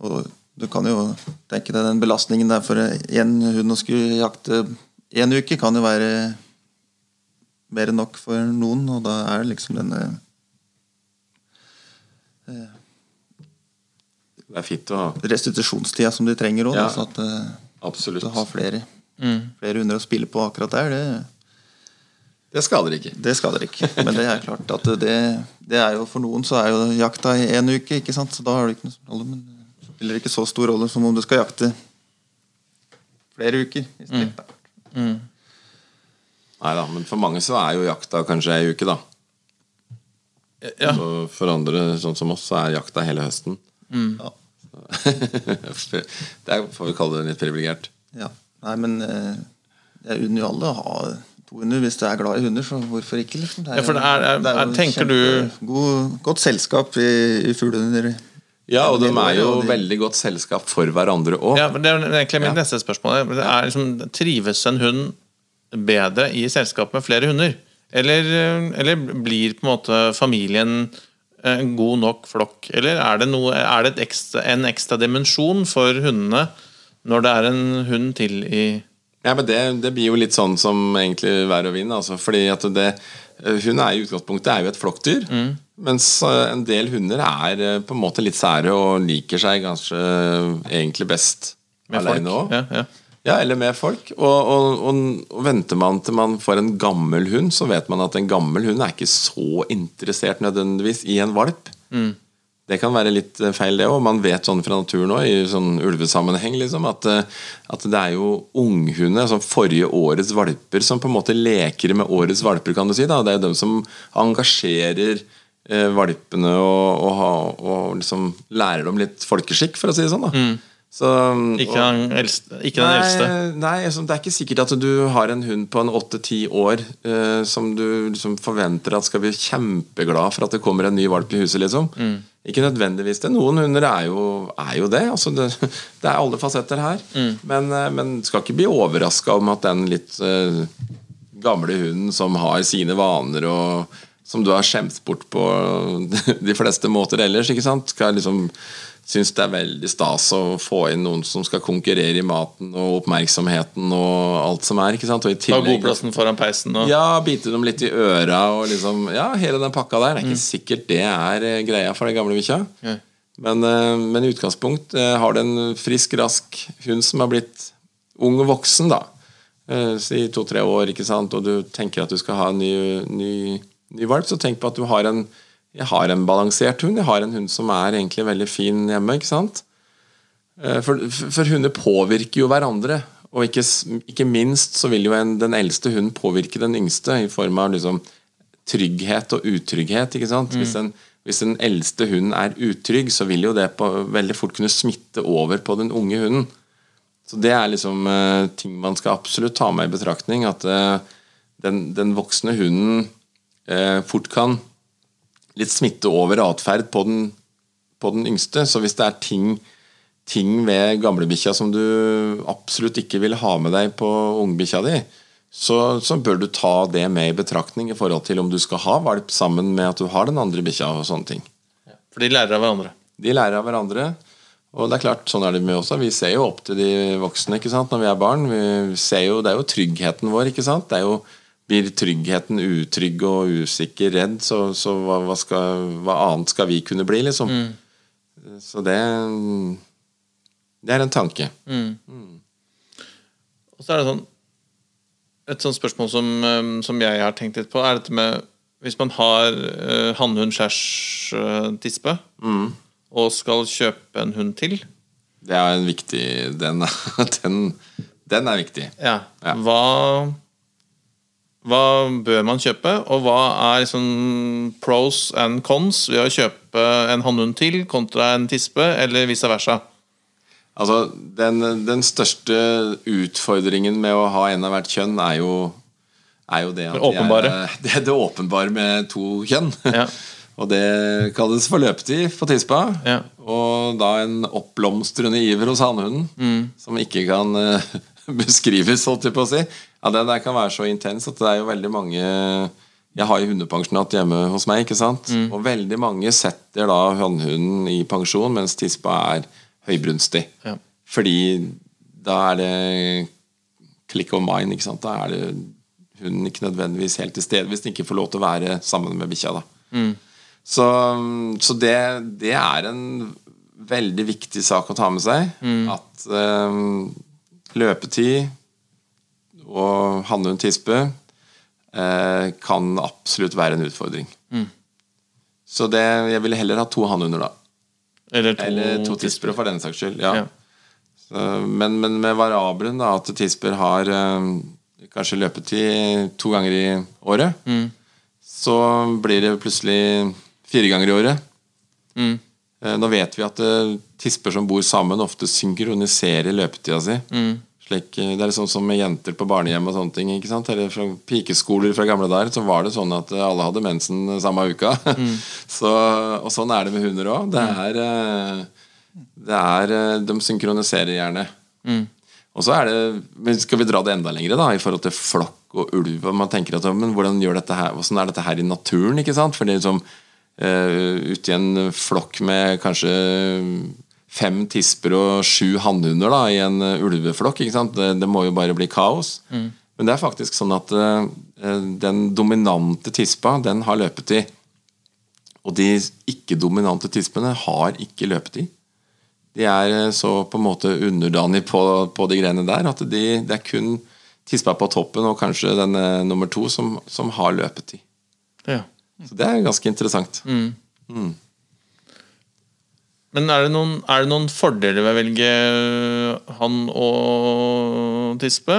Og du kan jo tenke deg den belastningen der for én hund å skulle jakte én uke, kan jo være mer enn nok for noen, og da er det liksom denne Det er fint å ha. restitusjonstida som de trenger òg. Ja. Så at eh, Absolutt. du har flere, flere hunder å spille på akkurat der, det, Det skader ikke. det skader ikke. Men det er klart at det, det er jo for noen så er jo jakta i én uke, ikke sant? så da har det ikke noe rolle. Men det spiller ikke så stor rolle som om du skal jakte flere uker i strekk. Mm. Nei da, men for mange så er jo jakta kanskje ei uke, da. Ja. Og for andre, sånn som oss, så er jakta hele høsten. Ja. *laughs* det er, får vi kalle det litt privilegert. Ja. Nei, men jeg unner jo alle å ha to hunder hvis du er glad i hunder, så hvorfor ikke? liksom? Det Ja, for det er- er- det er- tenker du- god, Godt selskap i, i fuglehunder. Ja, og de er jo veldig godt selskap for hverandre òg. Ja, men Det er egentlig mitt Ja. neste spørsmål. Det er liksom, trives en hund bedre i selskap med flere hunder? Eller, eller blir på en måte familien en god nok flokk? Eller er det, noe, er det et ekstra, en ekstra dimensjon for hundene når det er en hund til i Ja, men det, det blir jo litt sånn som egentlig vær og vind. Altså, fordi at det, Hun er i utgangspunktet er jo et flokkdyr. Mens eh, en del hunder er eh, på en måte litt sære og liker seg kanskje eh, egentlig best med alene folk? òg. Ja, ja. Ja, eller med folk. Og, og, og, og venter man til man får en gammel hund, så vet man at en gammel hund er ikke så interessert nødvendigvis i en valp. Det kan være litt eh, feil, det òg. Man vet sånn fra naturen òg, i sånn ulvesammenheng, liksom, at, eh, at det er jo unghunder, altså forrige årets valper, som på en måte leker med årets valper, kan du si. da. Det er jo dem som engasjerer eh, valpene og, og, ha- og liksom lærer dem litt folkeskikk, for å si det sånn. da Så, Ikke, den eldste, ikke den eldste. Nei, nei altså, det er ikke sikkert at du har en hund på en åtte-ti år eh, som du liksom forventer at skal bli kjempeglad for at det kommer en ny valp i huset. liksom Ikke nødvendigvis det. Noen hunder er jo, er jo det. Altså, det. *laughs* Det er alle fasetter her. Men, eh, men skal ikke bli overraska om at den litt eh, gamle hunden som har sine vaner og som du har skjemt bort på *laughs* de fleste måter ellers, ikke sant? skal liksom syns det er veldig stas å få inn noen som skal konkurrere i maten og oppmerksomheten og alt som er. ikke sant? Og i Ta godplassen foran peisen. Og, ja, bite dem litt i øra og liksom Ja, hele den pakka der. Det er ikke sikkert det er eh, greia for den gamle bikkja. Men, eh, men i utgangspunkt eh, har du en frisk, rask hund som har blitt ung og voksen, da. Si to-tre år, ikke sant, og du tenker at du skal ha en ny, ny, ny valp, så tenk på at du har en jeg har en balansert hund. Jeg har en hund som er egentlig veldig fin hjemme. ikke sant? Eh, For, for hunder påvirker jo hverandre. Og ikke, ikke minst så vil jo en, den eldste hunden påvirke den yngste i form av liksom trygghet og utrygghet. ikke sant? Hvis, den, hvis den eldste hunden er utrygg, så vil jo det på, veldig fort kunne smitte over på den unge hunden. Så det er liksom uh, ting man skal absolutt ta med i betraktning. At uh, den, den voksne hunden uh, fort kan litt smitte over atferd på den, på den yngste. Så hvis det er ting, ting ved gamlebikkja som du absolutt ikke vil ha med deg på ungbikkja di, så, så bør du ta det med i betraktning i forhold til om du skal ha valp sammen med at du har den andre bikkja og sånne ting. For de lærer av hverandre. De lærer av hverandre. Og det er klart, sånn er det med også. Vi ser jo opp til de voksne ikke sant, når vi er barn. Vi ser jo, det er jo tryggheten vår. ikke sant? Det er jo, Blir tryggheten utrygg og usikker, redd, så, så hva, hva, skal, hva annet skal vi kunne bli, liksom? Så det Det er en tanke. Og så er det sånn Et sånt spørsmål som, eh, som jeg har tenkt litt på, er dette med Hvis man har uh, hannhund skjærs uh, tispe, og skal kjøpe en hund til, Det er en viktig Den, *laughs* den, den er viktig. ja, Ja. Hva, hva bør man kjøpe, og hva er liksom pros and cons ved å kjøpe en hannhund til kontra en tispe, eller vice versa? Altså, den, den største utfordringen med å ha en av hvert kjønn er jo, er jo det at Det åpenbare. Er, *laughs* det er det åpenbare med to kjønn. Ja. *laughs* Og det kalles for løpetid på tispa. Ja. Og da en oppblomstrende iver hos hannhunden, Mm. som ikke kan eh, *laughs* beskrives, holdt jeg på å si. Ja, det der kan være så intens at det er jo veldig mange Jeg har jo hundepensjonat hjemme hos meg, ikke sant? Mm. Og veldig mange setter da hannhunden i pensjon mens tispa er høybrunstig. Ja. Fordi da er det click of mind, ikke sant? Da er det hunden ikke nødvendigvis helt til stede hvis den ikke får lov til å være sammen med bikkja. da. Så, så det, det er en veldig viktig sak å ta med seg. At eh, løpetid og hannhund-tispe eh, kan absolutt være en utfordring. Så det, jeg ville heller ha to hannhunder, da. Eller to, Eller to tisper, for den saks skyld. Ja. Ja. Så, men, men med variabelen, da, at tisper har eh, kanskje løpetid to ganger i året, så blir det plutselig fire ganger i året. Mm. Eh, Nå vet vi at eh, tisper som bor sammen, ofte synkroniserer løpetida si. Slik, eh, det er sånn som med jenter på barnehjem og sånne ting. ikke sant? Eller fra pikeskoler fra gamle dager, så var det sånn at eh, alle hadde mensen samme uka. *laughs* så, og sånn er det med hunder òg. Det eh, det er eh, De synkroniserer gjerne. Og så er det men Skal vi dra det enda lenger da, i forhold til flokk og ulv? og Man tenker at, men hvordan gjør dette her, hvordan er dette her i naturen? ikke sant? For det er liksom uh, Ute i en flokk med kanskje fem tisper og sju hannhunder da, i en eh, ulveflokk. Det, det må jo bare bli kaos. Men det er faktisk sånn at uh, den dominante tispa, den har løpetid. Og de ikke-dominante tispene har ikke løpetid. De er eh, så på en måte underdanig på, på de greiene der at de, det er kun tispa på toppen og kanskje denne nummer to som, som har løpetid. Ja. Så det er ganske interessant. Men er det, noen, er det noen fordeler ved å velge han og tispe?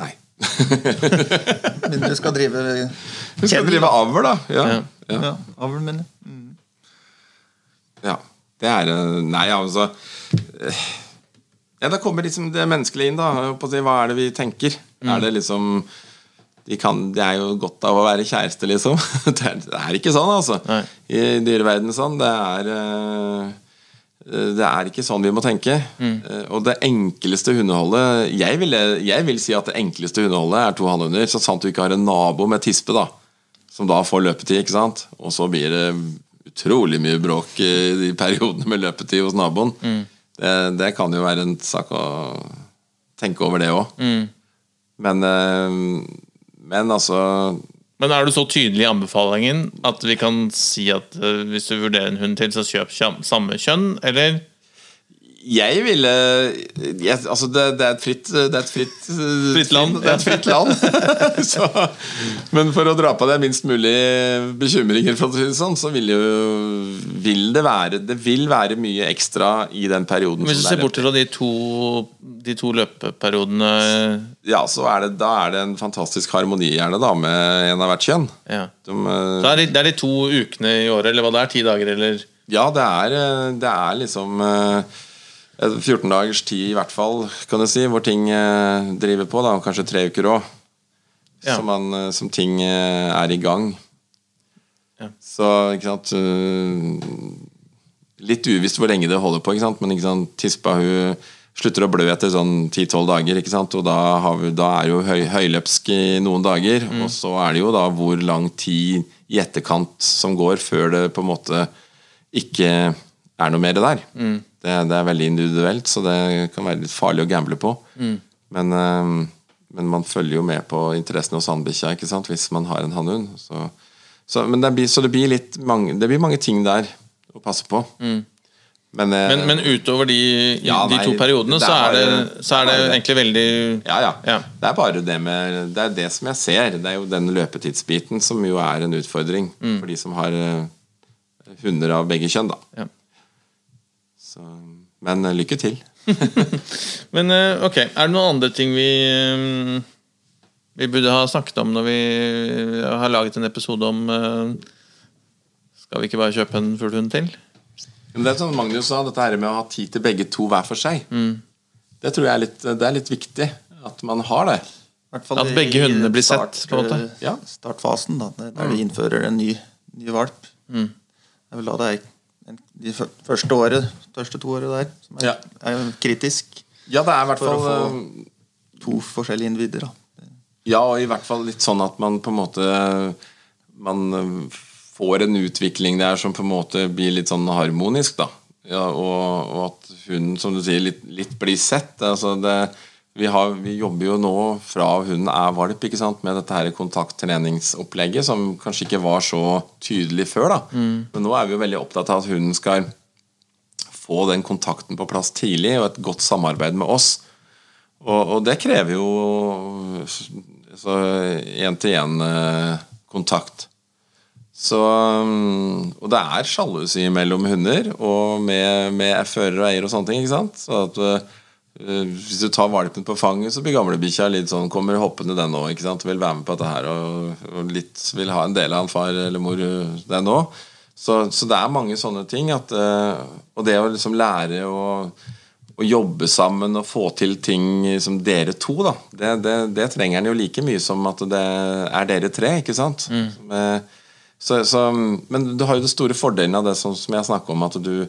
Nei. *laughs* Mindre skal drive Du skal drive avl, da. Ja. Ja. Ja. Ja, avl, mener jeg. Mm. Ja. Det er eh, Nei, altså eh, Ja, Da kommer liksom det menneskelige inn, da. Hva er det vi tenker? Er det liksom de, kan, de er jo godt av å være kjæreste, liksom. *laughs* Det er, det er ikke sånn, altså. Nei. I dyreverdenen sånn. Det er eh, det er ikke sånn vi må tenke. Mm. Og det enkleste hundeholdet jeg vil, jeg vil si at det enkleste hundeholdet er to hannhunder. Så sant du ikke har en nabo med tispe, da som da får løpetid. ikke sant? Og så blir det utrolig mye bråk i de periodene med løpetid hos naboen. Det, det kan jo være en sak å tenke over, det òg. Men, eh, men altså Men er du så tydelig i anbefalingen at vi kan si at eh, hvis du vurderer en hund til, så kjøp samme kjønn, eller? Jeg ville jeg, Altså, det, det er et fritt Det er et fritt, Fritt land, Det er et fritt land. *laughs* *laughs* så, men for å dra på deg minst mulig bekymringer, for å si det sånn, så vil jo Vil det være Det vil være mye ekstra i den perioden. Hvis du ser det er bort fra de to, de to løpeperiodene Ja, så er det, da er det en fantastisk harmoni gjerne da med en av hvert kjønn. ja. De, eh, Så er det, det er de to ukene i året, eller hva det er? Ti dager, eller? ja, det er, eh, det er liksom eh, 14 dagers tid i hvert fall, kan du si, hvor ting eh, driver på. da, og Kanskje tre uker òg. Ja. Som, eh, som ting eh, er i gang. Ja. Så, ikke sant Litt uvisst hvor lenge det holder på, ikke sant? men ikke sant, tispa hun slutter å blø etter sånn 10-12 dager. ikke sant? Og da, har vi, da er jo høy, høyløpsk i noen dager. Og så er det jo da hvor lang tid i etterkant som går før det på en måte ikke er noe mer der. Det, det er veldig individuelt, så det kan være litt farlig å gamble på. Men, eh, men man følger jo med på interessene hos hannbikkja hvis man har en hannhund. Så, så, men det blir, så det blir litt mange, det blir mange ting der å passe på. Men, eh, Men, men utover de, Ja, de nei, to periodene, det så er er det, så er det er egentlig veldig Ja, ja. Ja. Det er bare det med Det er det som jeg ser. Det er jo den løpetidsbiten som jo er en utfordring for de som har eh, hunder av begge kjønn, da. Så, men eh, lykke til. *laughs* Men eh, ok, er det noen andre ting vi eh, Vi burde ha snakket om når vi har laget en episode om Skal vi ikke bare kjøpe en full hund til? Men det er sånn Magnus sa, dette her med å ha tid til begge to hver for seg. Det tror jeg er litt, det er litt viktig. At man har det. At begge hundene blir sett, på en måte. Ja. Startfasen, da, der mm. du innfører en ny, ny valp. Det er vel da det er de fø- første året, første to året der, som er, Ja. er kritisk Ja, det er i hvert for å få eh, to forskjellige individer. Da. Ja, og i hvert fall litt sånn at man på en måte Man eh, får en utvikling der som på en måte blir litt sånn harmonisk, da. Ja, og, og at hunden, som du sier, litt, litt blir sett. Altså det, vi, har, vi jobber jo nå fra hunden er valp ikke sant, med dette her kontakttreningsopplegget, som kanskje ikke var så tydelig før. da. Men nå er vi jo veldig opptatt av at hunden skal få den kontakten på plass tidlig, og et godt samarbeid med oss. Og, og det krever jo én-til-én-kontakt. Så um, Og det er sjalusi mellom hunder, og med, med fører og eier og sånne ting. ikke sant? Så at uh, Hvis du tar valpen på fanget, så blir gamlebikkja litt sånn Kommer hoppende den òg. Vil være med på dette her og, og litt vil ha en del av en far eller mor, uh, den òg. Så, så det er mange sånne ting. At, uh, og det å liksom lære å å jobbe sammen og få til ting som dere to, da. Det, det, det trenger en jo like mye som at det er dere tre, ikke sant? Mm. så, så, men du har jo den store fordelen av det som, som jeg snakker om, at du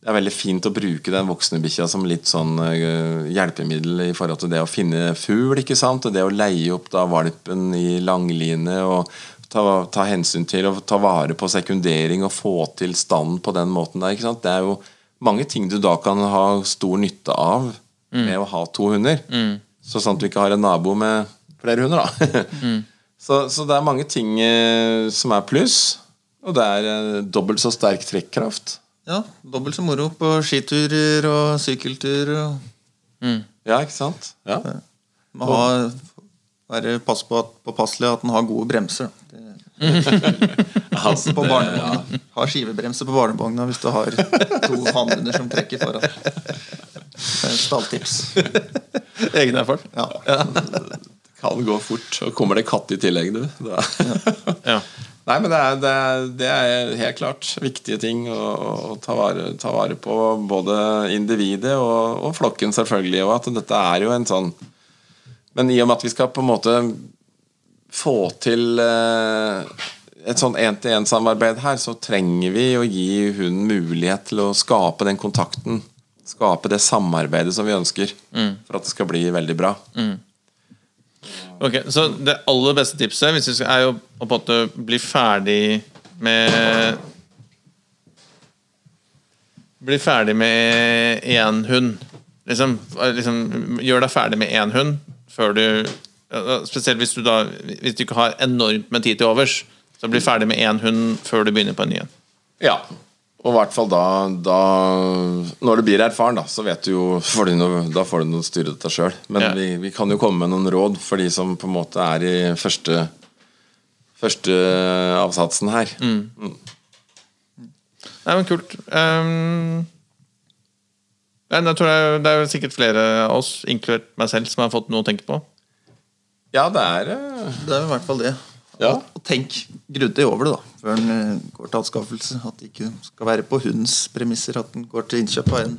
det er veldig fint å bruke den voksne bikkja som litt sånn øh, hjelpemiddel i forhold til det å finne fugl, ikke sant? Og det å leie opp da valpen i langline og ta, ta hensyn til og ta vare på sekundering og få til stand på den måten der, ikke sant? Det er jo mange ting du da kan ha stor nytte av med å ha to hunder. Så sant du ikke har en nabo med flere hunder, da. *laughs* så, så det er mange ting eh, som er pluss. Og det er eh, dobbelt så sterk trekkraft. Ja, dobbelt så moro på skiturer og sykkeltur. Og Ja, ikke sant? Ja. må ha, være pass på at, påpasselig at den har gode bremser. Det, *laughs* Altså, på det- Ja. Ha skivebremser på barnevogna hvis du har to hannhunder som trekker foran. Det stalltips. *laughs* Egen erfaring. Ja. kan gå fort. Og kommer det katt i tillegg, du. Da. Ja. *laughs* Nei, men det er, det, er, det er, helt klart viktige ting å, å ta, vare, ta, vare, på. Både individet og, og, flokken, selvfølgelig. Og at dette er jo en sånn Men i og med at vi skal på en måte få til eh, et sånn én-til-én-samarbeid her, så trenger vi å gi hunden mulighet til å skape den kontakten. Skape det samarbeidet som vi ønsker, mm. for at det skal bli veldig bra. Mm. Ok, Så det aller beste tipset hvis vi skal, er jo å på en måte bli ferdig med Bli ferdig med én hund. Liksom, liksom, gjør deg ferdig med én hund før du Spesielt hvis du da Hvis du ikke har enormt med tid til overs. Så bli ferdig med én hund før du begynner på en ny en. Ja. Og i hvert fall da, da, Når du blir erfaren, da, så vet du jo får du noe, Da får du noe styre dette sjøl. Men ja. vi, vi, kan jo komme med noen råd for de som på en måte er i første, første avsatsen her. Mm. Mm. Nei, men kult. Um, jeg tror jeg, det er sikkert flere av oss, inkludert meg selv, som har fått noe å tenke på. Ja, det er uh... Det er i hvert fall det. Ja. Og tenk grundig over det da før en eh, går til anskaffelse. At det ikke skal være på hundens premisser at den går til innkjøp av en,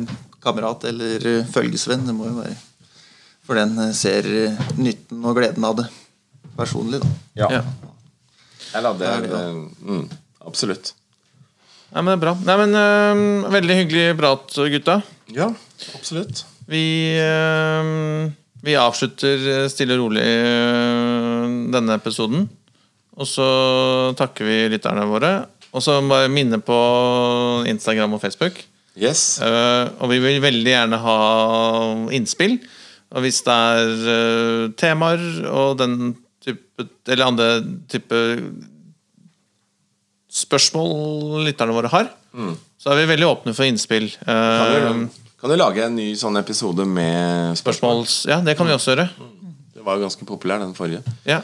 en kamerat eller eh, følgesvenn. Det må jo være for den eh, ser nytten og gleden av det personlig. da Ja. ja. Eller det det, det. Mm, absolutt. Nei, men det er bra. Nei, men øh, Veldig hyggelig prat, gutta. Ja, absolutt. Vi øh, vi avslutter stille og rolig øh, denne episoden. Og så takker vi lytterne våre. Og så bare minne på Instagram og Facebook. Yes. Uh, og vi vil veldig gjerne ha innspill. Og hvis det er uh, temaer og den type Eller andre type spørsmål lytterne våre har, mm. så er vi veldig åpne for innspill. Uh, kan du lage en ny sånn episode med spørsmål? Ja, det kan vi også gjøre. Det var ganske populær, den forrige. Ja.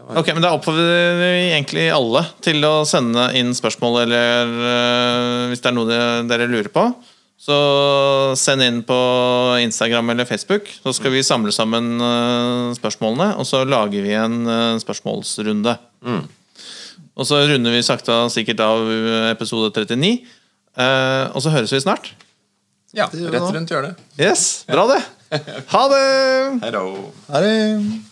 Ok, men Da oppfordrer vi egentlig alle til å sende inn spørsmål, eller uh, hvis det er noe dere lurer på. Så send inn på Instagram eller Facebook. Så skal vi samle sammen uh, spørsmålene, og så lager vi en uh, spørsmålsrunde. Mm. Og så runder vi sakte sikkert av episode 39. og så høres vi snart. Ja, rett rundt hjørnet. Yes, Bra, det. Ha det! *laughs* Hello. Ha det.